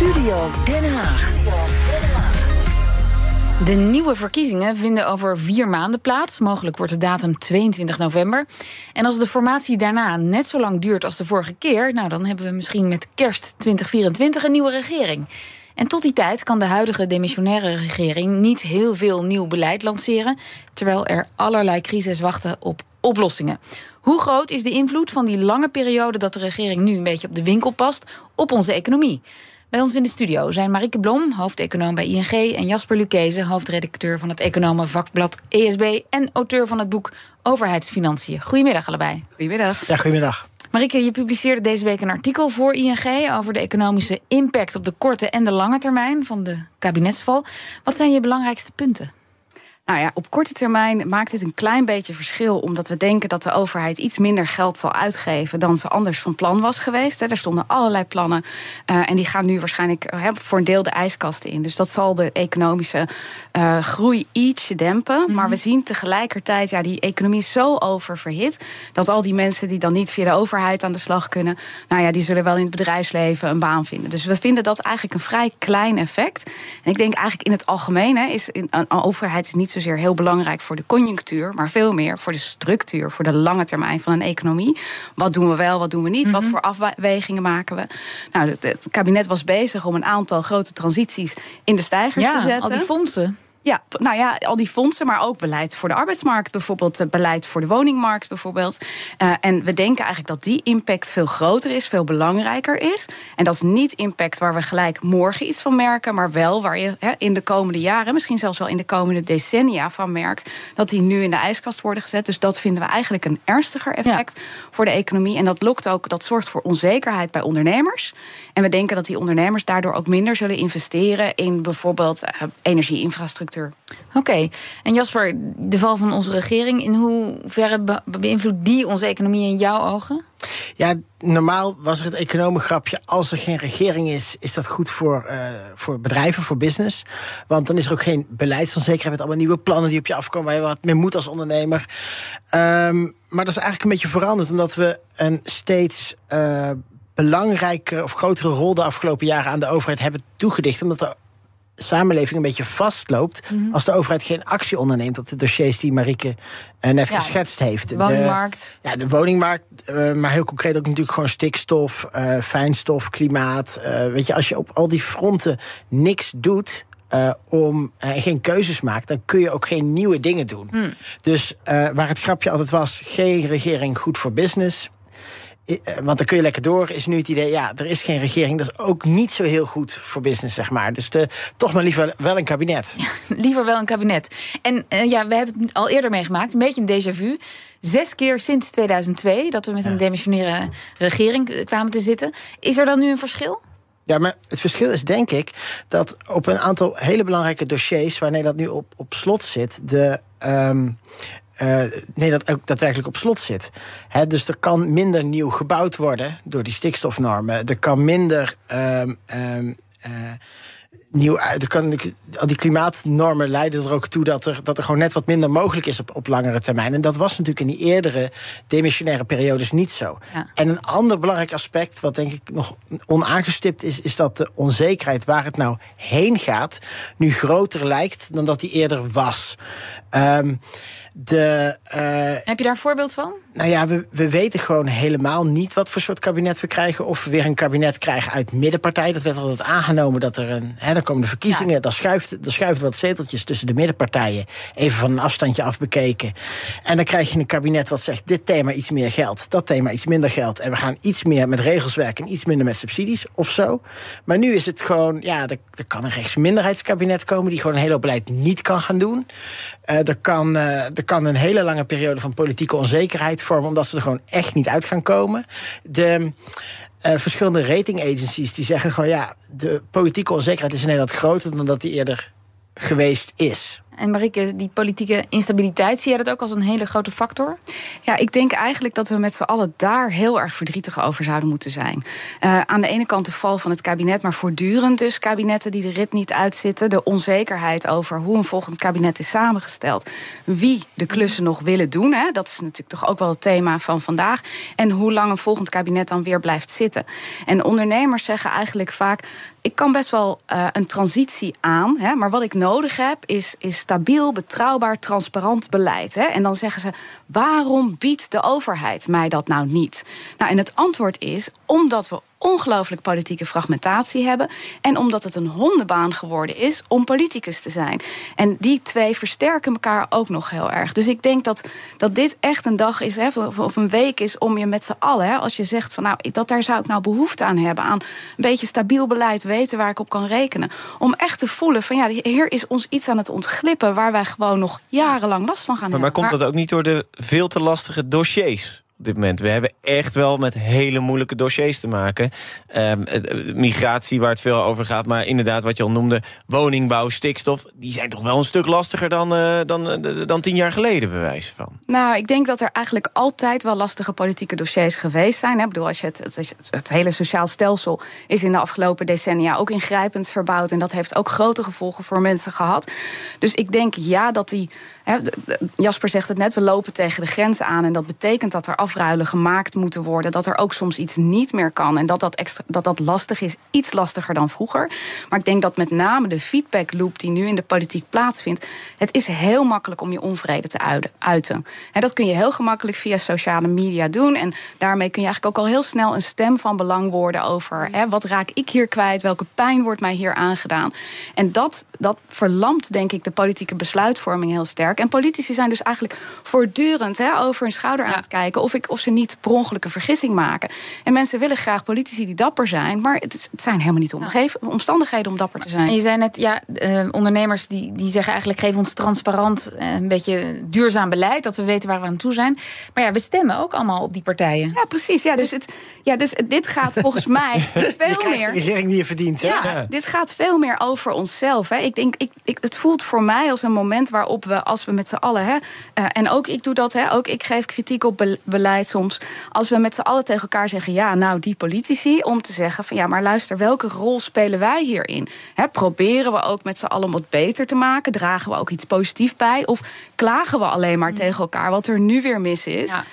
Studio Den Haag. De nieuwe verkiezingen vinden over vier maanden plaats. Mogelijk wordt de datum 22 november. En als de formatie daarna net zo lang duurt als de vorige keer, nou dan hebben we misschien met kerst 2024 een nieuwe regering. En tot die tijd kan de huidige demissionaire regering niet heel veel nieuw beleid lanceren, terwijl er allerlei crises wachten op oplossingen. Hoe groot is de invloed van die lange periode dat de regering nu een beetje op de winkel past op onze economie? Bij ons in de studio zijn Marike Blom, hoofdeconoom bij ING... en Jasper Lucchese, hoofdredacteur van het economenvakblad ESB... en auteur van het boek Overheidsfinanciën. Goedemiddag allebei. Goedemiddag. Ja, goedemiddag. Marike, je publiceerde deze week een artikel voor ING... over de economische impact op de korte en de lange termijn van de kabinetsval. Wat zijn je belangrijkste punten? Nou ja, op korte termijn maakt dit een klein beetje verschil, omdat we denken dat de overheid iets minder geld zal uitgeven dan ze anders van plan was geweest. Er stonden allerlei plannen uh, en die gaan nu waarschijnlijk uh, voor een deel de ijskasten in. Dus dat zal de economische uh, groei ietsje dempen. Mm. Maar we zien tegelijkertijd, ja, die economie is zo oververhit dat al die mensen die dan niet via de overheid aan de slag kunnen, nou ja, die zullen wel in het bedrijfsleven een baan vinden. Dus we vinden dat eigenlijk een vrij klein effect. En ik denk eigenlijk in het algemeen hè, is een, een overheid is niet zo zozeer heel belangrijk voor de conjunctuur, maar veel meer voor de structuur, voor de lange termijn van een economie. Wat doen we wel, wat doen we niet? Mm -hmm. Wat voor afwegingen maken we? Nou, het, het, kabinet was bezig om een aantal grote transities in de stijgers ja, te zetten. Al die fondsen. Ja, nou ja, al die fondsen, maar ook beleid voor de arbeidsmarkt, bijvoorbeeld beleid voor de woningmarkt, bijvoorbeeld. Uh, en we denken eigenlijk dat die impact veel groter is, veel belangrijker is. En dat is niet impact waar we gelijk morgen iets van merken, maar wel waar je he, in de komende jaren, misschien zelfs wel in de komende decennia van merkt, dat die nu in de ijskast worden gezet. Dus dat vinden we eigenlijk een ernstiger effect ja. voor de economie. En dat lokt ook, dat zorgt voor onzekerheid bij ondernemers. En we denken dat die ondernemers daardoor ook minder zullen investeren in bijvoorbeeld uh, energieinfrastructuur. Oké, okay. en Jasper, de val van onze regering, in hoeverre be beïnvloedt die onze economie in jouw ogen? Ja, normaal was er het economengrapje. Als er geen regering is, is dat goed voor, uh, voor bedrijven, voor business. Want dan is er ook geen beleidsonzekerheid met allemaal nieuwe plannen die op je afkomen waar je wat meer moet als ondernemer. Um, maar dat is eigenlijk een beetje veranderd, omdat we een steeds. Uh, belangrijke of grotere rol de afgelopen jaren aan de overheid hebben toegedicht. Omdat er samenleving een beetje vastloopt... Mm -hmm. als de overheid geen actie onderneemt op de dossiers die Marike uh, net ja, geschetst heeft. De woningmarkt. De, ja, de woningmarkt, uh, maar heel concreet ook natuurlijk gewoon stikstof, uh, fijnstof, klimaat. weet je, als je op al die fronten niks doet... Om geen keuzes maakt, dan kun je ook geen nieuwe dingen doen. Mm. Dus waar het grapje altijd was: geen regering goed voor business. Want dan kun je lekker door, is nu het idee, ja, er is geen regering. Dat is ook niet zo heel goed voor business, zeg maar. Dus de, toch maar liever wel een kabinet. Ja, liever wel een kabinet. En uh, ja, we hebben het al eerder meegemaakt, een beetje een déjà vu. Zes keer sinds 2002 dat we met een demissionaire regering kwamen te zitten. Is er dan nu een verschil? Ja, maar het verschil is denk ik dat op een aantal hele belangrijke dossiers waar Nederland nu op, op slot zit, de. Um, uh, nee, dat ook daadwerkelijk op slot zit. He, dus er kan minder nieuw gebouwd worden door die stikstofnormen. Er kan minder. Um, um, uh, nieuw, er kan, al die klimaatnormen leiden er ook toe dat er, dat er gewoon net wat minder mogelijk is op, op langere termijn. En dat was natuurlijk in die eerdere demissionaire periodes niet zo. Ja. En een ander belangrijk aspect, wat denk ik nog onaangestipt is, is dat de onzekerheid waar het nou heen gaat, nu groter lijkt dan dat die eerder was. Um, de, uh, Heb je daar een voorbeeld van? Nou ja, we, we weten gewoon helemaal niet wat voor soort kabinet we krijgen. Of we weer een kabinet krijgen uit middenpartij. Dat werd altijd aangenomen dat er een. Hè, dan komen de verkiezingen. Ja. Dan, schuift, dan schuiven wat zeteltjes tussen de middenpartijen. Even van een afstandje af bekeken. En dan krijg je een kabinet wat zegt: dit thema iets meer geld. Dat thema iets minder geld. En we gaan iets meer met regels werken. En iets minder met subsidies of zo. Maar nu is het gewoon. Ja, er, er kan een rechtsminderheidskabinet komen. die gewoon een hele hoop beleid niet kan gaan doen. Uh, er, kan, uh, er kan een hele lange periode van politieke onzekerheid vormen, omdat ze er gewoon echt niet uit gaan komen. De uh, verschillende rating agencies die zeggen gewoon ja, de politieke onzekerheid is in Nederland groter dan dat die eerder geweest is. En Marike, die politieke instabiliteit, zie jij dat ook als een hele grote factor? Ja, ik denk eigenlijk dat we met z'n allen daar heel erg verdrietig over zouden moeten zijn. Uh, aan de ene kant de val van het kabinet, maar voortdurend dus kabinetten die de rit niet uitzitten. De onzekerheid over hoe een volgend kabinet is samengesteld. Wie de klussen nog willen doen. Hè, dat is natuurlijk toch ook wel het thema van vandaag. En hoe lang een volgend kabinet dan weer blijft zitten. En ondernemers zeggen eigenlijk vaak ik kan best wel uh, een transitie aan. Hè, maar wat ik nodig heb is, is stabiel, betrouwbaar, transparant beleid. Hè. En dan zeggen ze: waarom biedt de overheid mij dat nou niet? Nou, en het antwoord is: omdat we ongelooflijk politieke fragmentatie hebben. En omdat het een hondenbaan geworden is om politicus te zijn. En die twee versterken elkaar ook nog heel erg. Dus ik denk dat, dat dit echt een dag is, hè, of een week is, om je met z'n allen, hè, als je zegt van nou, dat daar zou ik nou behoefte aan hebben. Aan een beetje stabiel beleid, weten waar ik op kan rekenen. Om echt te voelen van ja, hier is ons iets aan het ontglippen waar wij gewoon nog jarenlang last van gaan maar, hebben. Maar komt dat ook niet door de veel te lastige dossiers? Op dit moment. We hebben echt wel met hele moeilijke dossiers te maken. Um, migratie, waar het veel over gaat. Maar inderdaad, wat je al noemde, woningbouw, stikstof... die zijn toch wel een stuk lastiger dan, uh, dan, uh, dan tien jaar geleden, bij wijze van. Nou, ik denk dat er eigenlijk altijd wel lastige politieke dossiers geweest zijn. Ik bedoel, als je het, het hele sociaal stelsel is in de afgelopen decennia ook ingrijpend verbouwd. En dat heeft ook grote gevolgen voor mensen gehad. Dus ik denk ja dat die Jasper zegt het net, we lopen tegen de grens aan. En dat betekent dat er afruilen gemaakt moeten worden. Dat er ook soms iets niet meer kan. En dat dat, extra, dat dat lastig is, iets lastiger dan vroeger. Maar ik denk dat met name de feedback loop die nu in de politiek plaatsvindt. Het is heel makkelijk om je onvrede te uiten. En dat kun je heel gemakkelijk via sociale media doen. En daarmee kun je eigenlijk ook al heel snel een stem van belang worden over wat raak ik hier kwijt, welke pijn wordt mij hier aangedaan. En dat, dat verlamt, denk ik, de politieke besluitvorming heel sterk. En politici zijn dus eigenlijk voortdurend hè, over hun schouder aan het kijken of, ik, of ze niet per ongeluk een vergissing maken. En mensen willen graag politici die dapper zijn, maar het, het zijn helemaal niet omgeven, omstandigheden om dapper te zijn. En je zei net, ja, uh, ondernemers die, die zeggen eigenlijk geef ons transparant, uh, een beetje duurzaam beleid, dat we weten waar we aan toe zijn. Maar ja, we stemmen ook allemaal op die partijen. Ja, precies. Ja, dus, het, ja, dus dit gaat volgens mij veel meer. De regering die je verdient. Hè? Ja, ja, dit gaat veel meer over onszelf. Hè. Ik denk, ik, ik, het voelt voor mij als een moment waarop we, als we met z'n allen, hè, uh, en ook ik doe dat, hè, ook ik geef kritiek op be beleid soms. Als we met z'n allen tegen elkaar zeggen, ja, nou die politici, om te zeggen van ja, maar luister, welke rol spelen wij hierin? Hè, proberen we ook met z'n allen wat beter te maken? Dragen we ook iets positiefs bij? Of klagen we alleen maar mm. tegen elkaar wat er nu weer mis is? Ja.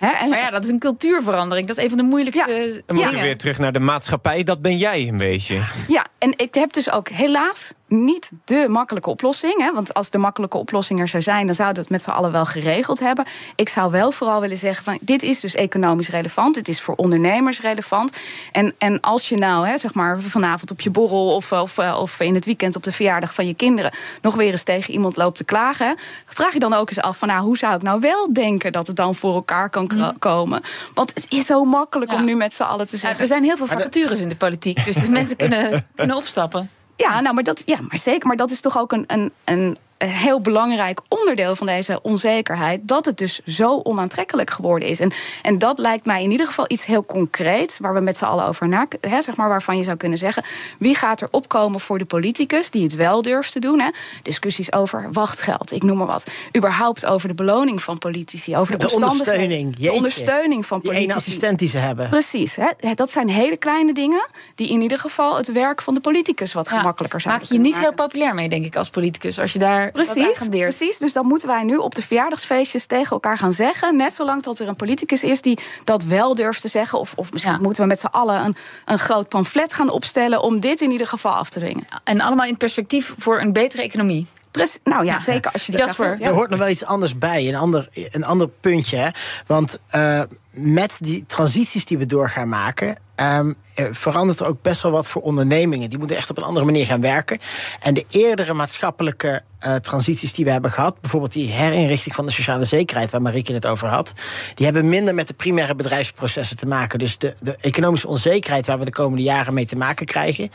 En maar ja, dat is een cultuurverandering. Dat is een van de moeilijkste. Ja. Dan moeten we weer terug naar de maatschappij. Dat ben jij een beetje. Ja, en ik heb dus ook helaas niet de makkelijke oplossing. Hè? Want als de makkelijke oplossing er zou zijn, dan zouden we het met z'n allen wel geregeld hebben. Ik zou wel vooral willen zeggen: van dit is dus economisch relevant. Dit is voor ondernemers relevant. En, en als je nou, hè, zeg maar, vanavond op je borrel of, of, of in het weekend op de verjaardag van je kinderen nog weer eens tegen iemand loopt te klagen, vraag je dan ook eens af van nou, hoe zou ik nou wel denken dat het dan voor elkaar kan mm. komen? Want het is zo makkelijk ja. om nu met z'n allen te zeggen. Ja, er zijn heel veel vacatures in de politiek, dus mensen kunnen, kunnen opstappen. Ja, nou, maar dat, ja, maar zeker. Maar dat is toch ook een, een, een heel belangrijk onderdeel van deze onzekerheid. Dat het dus zo onaantrekkelijk geworden is. En, en dat lijkt mij in ieder geval iets heel concreets. Waar we met z'n allen over na, hè, zeg maar, waarvan je zou kunnen zeggen. Wie gaat er opkomen voor de politicus die het wel durft te doen? Hè? Discussies over wachtgeld, ik noem maar wat. Überhaupt over de beloning van politici. Over de, de ondersteuning. De ondersteuning van politici. Die assistent die ze hebben. Precies. Hè? Dat zijn hele kleine dingen. die in ieder geval het werk van de politicus wat ja, gemakkelijker zouden Maak je niet heel populair mee, denk ik, als politicus. Als je daar Precies, precies. Dus dan moeten wij nu op de verjaardagsfeestjes tegen elkaar gaan zeggen. Net zolang tot er een politicus is die dat wel durft te zeggen. Of, of misschien ja. moeten we met z'n allen een, een groot pamflet gaan opstellen om dit in ieder geval af te dwingen. En allemaal in perspectief voor een betere economie. Precies, nou ja, zeker als je dat Jasper. Ja. Er hoort nog wel iets anders bij, een ander, een ander puntje. Hè? Want uh, met die transities die we door gaan maken, um, verandert er ook best wel wat voor ondernemingen. Die moeten echt op een andere manier gaan werken. En de eerdere maatschappelijke uh, transities die we hebben gehad, bijvoorbeeld die herinrichting van de sociale zekerheid, waar Marieke het over had, die hebben minder met de primaire bedrijfsprocessen te maken. Dus de, de economische onzekerheid waar we de komende jaren mee te maken krijgen,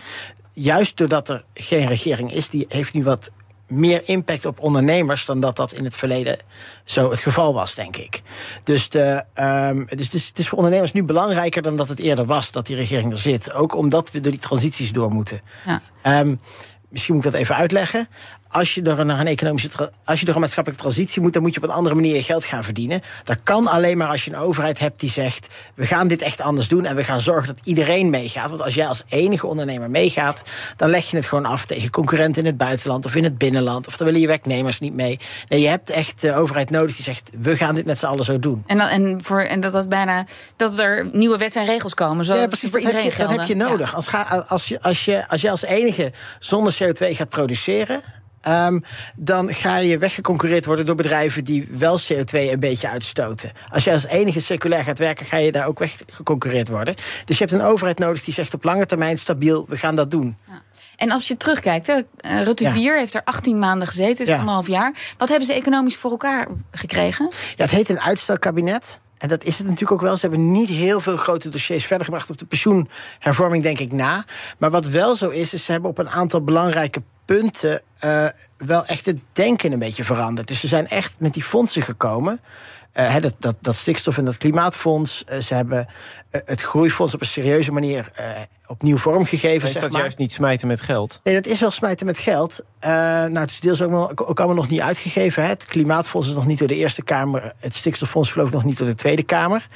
juist doordat er geen regering is, die heeft nu wat meer impact op ondernemers dan dat dat in het verleden zo het geval was, denk ik. Dus, de, um, dus het, is, het is voor ondernemers nu belangrijker dan dat het eerder was dat die regering er zit. Ook omdat we door die transities door moeten. Ja. Um, misschien moet ik dat even uitleggen. Als je door naar een economische, als je door een maatschappelijke transitie moet, dan moet je op een andere manier je geld gaan verdienen. Dat kan alleen maar als je een overheid hebt die zegt: we gaan dit echt anders doen en we gaan zorgen dat iedereen meegaat. Want als jij als enige ondernemer meegaat, dan leg je het gewoon af tegen concurrenten in het buitenland of in het binnenland. Of dan willen je werknemers niet mee. Nee, je hebt echt de overheid nodig die zegt: we gaan dit met z'n allen zo doen. En, dan, en, voor, en dat, dat, bijna, dat er nieuwe wetten en regels komen. Zodat ja, precies. Dat heb, je, dat heb, je, nodig. Ja. Als, als, je, als, je, als je als enige zonder CO2 gaat produceren. Um, dan ga je weggeconcureerd worden door bedrijven die wel CO2 een beetje uitstoten. Als je als enige circulair gaat werken, ga je daar ook weggeconcureerd worden. Dus je hebt een overheid nodig die zegt op lange termijn stabiel, we gaan dat doen. Ja. En als je terugkijkt, hè, Rutte 4 heeft er 18 maanden gezeten, dus ja. anderhalf jaar. Wat hebben ze economisch voor elkaar gekregen? Ja, het heet een uitstelkabinet. En dat is het natuurlijk ook wel. Ze hebben niet heel veel grote dossiers verder gebracht op de pensioenhervorming, denk ik, na. Maar wat wel zo is, is ze hebben op een aantal belangrijke punten uh, wel echt het denken een beetje veranderd. Dus ze zijn echt met die fondsen gekomen. Uh, dat, dat, dat stikstof- en dat klimaatfonds. Uh, ze hebben het groeifonds op een serieuze manier opnieuw vormgegeven. Is dat maar. juist niet smijten met geld? Nee, dat is wel smijten met geld. nou, het is deels ook, nog, ook allemaal nog niet uitgegeven. Hè. Het klimaatfonds is nog niet door de Eerste Kamer. Het stikstoffonds geloof ik nog niet door de Tweede Kamer.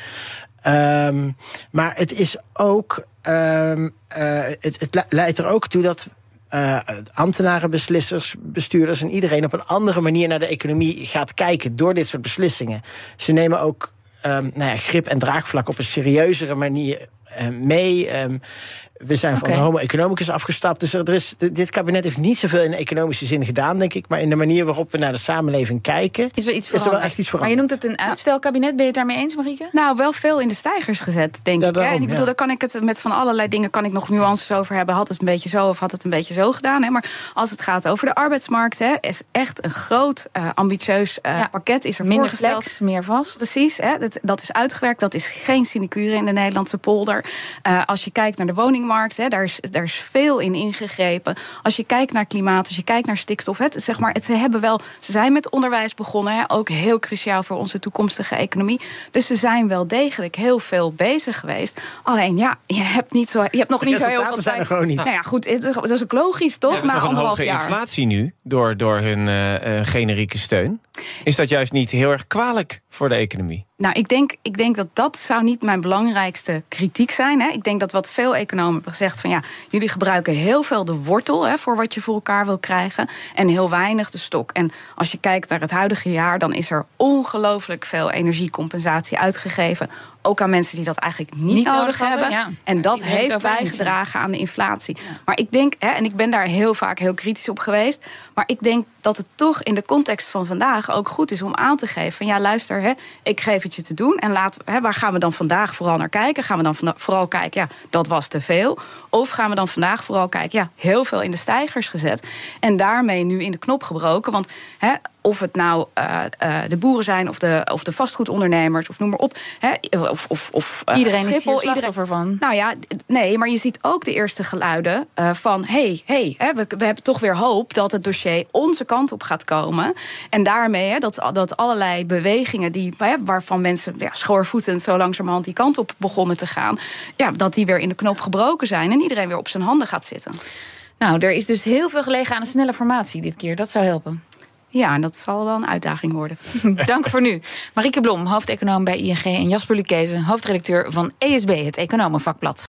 Um, maar het is ook. Um, het, het leidt er ook toe dat uh, ambtenaren, beslissers, bestuurders en iedereen op een andere manier naar de economie gaat kijken door dit soort beslissingen. Ze nemen ook um, nou ja, grip en draagvlak op een serieuzere manier mee. Um, we zijn okay. van de homo economicus afgestapt. Dus er is, dit kabinet heeft niet zoveel in economische zin gedaan, denk ik. Maar in de manier waarop we naar de samenleving kijken, is er, iets is er wel echt iets veranderd. Maar je noemt het een uitstelkabinet. Ben je het daarmee eens, Marieke? Nou, wel veel in de stijgers gezet, denk ja, ik. Daarom, en ik bedoel, ja. daar kan ik het met van allerlei dingen kan ik nog nuances over hebben. Had het een beetje zo of had het een beetje zo gedaan. Hè? Maar als het gaat over de arbeidsmarkt, hè, is echt een groot, uh, ambitieus uh, ja. pakket. Is er Minder voorgesteld. flex, meer vast. Precies, hè, dat, dat is uitgewerkt. Dat is geen sinecure in de Nederlandse polder. Uh, als je kijkt naar de woningmarkt, hè, daar is daar is veel in ingegrepen. Als je kijkt naar klimaat, als je kijkt naar stikstof, het, zeg maar, het, ze hebben wel, ze zijn met onderwijs begonnen, hè, ook heel cruciaal voor onze toekomstige economie. Dus ze zijn wel degelijk heel veel bezig geweest. Alleen ja, je hebt niet zo, je hebt nog De niet zo heel veel resultaten zijn tijd. er gewoon niet. Nou ja, goed, het, dat is ook logisch, toch? We hebben Na toch een anderhalf hoge jaar. inflatie nu door, door hun uh, generieke steun. Is dat juist niet heel erg kwalijk voor de economie? Nou, ik denk, ik denk dat dat zou niet mijn belangrijkste kritiek zijn. Hè. Ik denk dat wat veel economen hebben gezegd van ja, jullie gebruiken heel veel de wortel hè, voor wat je voor elkaar wil krijgen en heel weinig de stok. En als je kijkt naar het huidige jaar, dan is er ongelooflijk veel energiecompensatie uitgegeven. Ook aan mensen die dat eigenlijk niet, Niet nodig, nodig hebben. ja. En dat heeft bijgedragen aan de inflatie. Maar ik denk, hè, en ik ben daar heel vaak heel kritisch op geweest. Maar ik denk dat het toch in de context van vandaag ook goed is om aan te geven: van ja, luister, hè, ik geef het te doen. En laat, hè, waar gaan we dan vandaag vooral naar kijken? Gaan we dan vooral kijken, ja, dat was te veel? Of gaan we dan vandaag vooral kijken, ja, heel veel in de stijgers gezet. En daarmee nu in de knop gebroken. Want hè, of het nou uh, uh, de boeren zijn of de, of de vastgoedondernemers, of noem maar op. Hè, of, of, of, uh, Iedereen is hier slachtoffer van. Nou ja, nee, maar je ziet ook de eerste geluiden van... hé, hey, hey, we, we hebben toch weer hoop dat het dossier onze kant op gaat komen. En daarmee hè, dat, dat allerlei bewegingen... Die, hè, waarvan mensen ja, schoorvoetend zo langzamerhand die kant op begonnen te gaan... Ja, dat die weer in de knop gebroken zijn en iedereen weer op zijn handen gaat zitten. Nou, er is dus heel veel gelegen aan een snelle formatie dit keer. Dat zou helpen. Ja, en dat zal wel een uitdaging worden. Dank voor nu. Marieke Blom, hoofdeconoom bij ING... en Jasper Lucchese, hoofdredacteur van ESB, het Economenvakblad.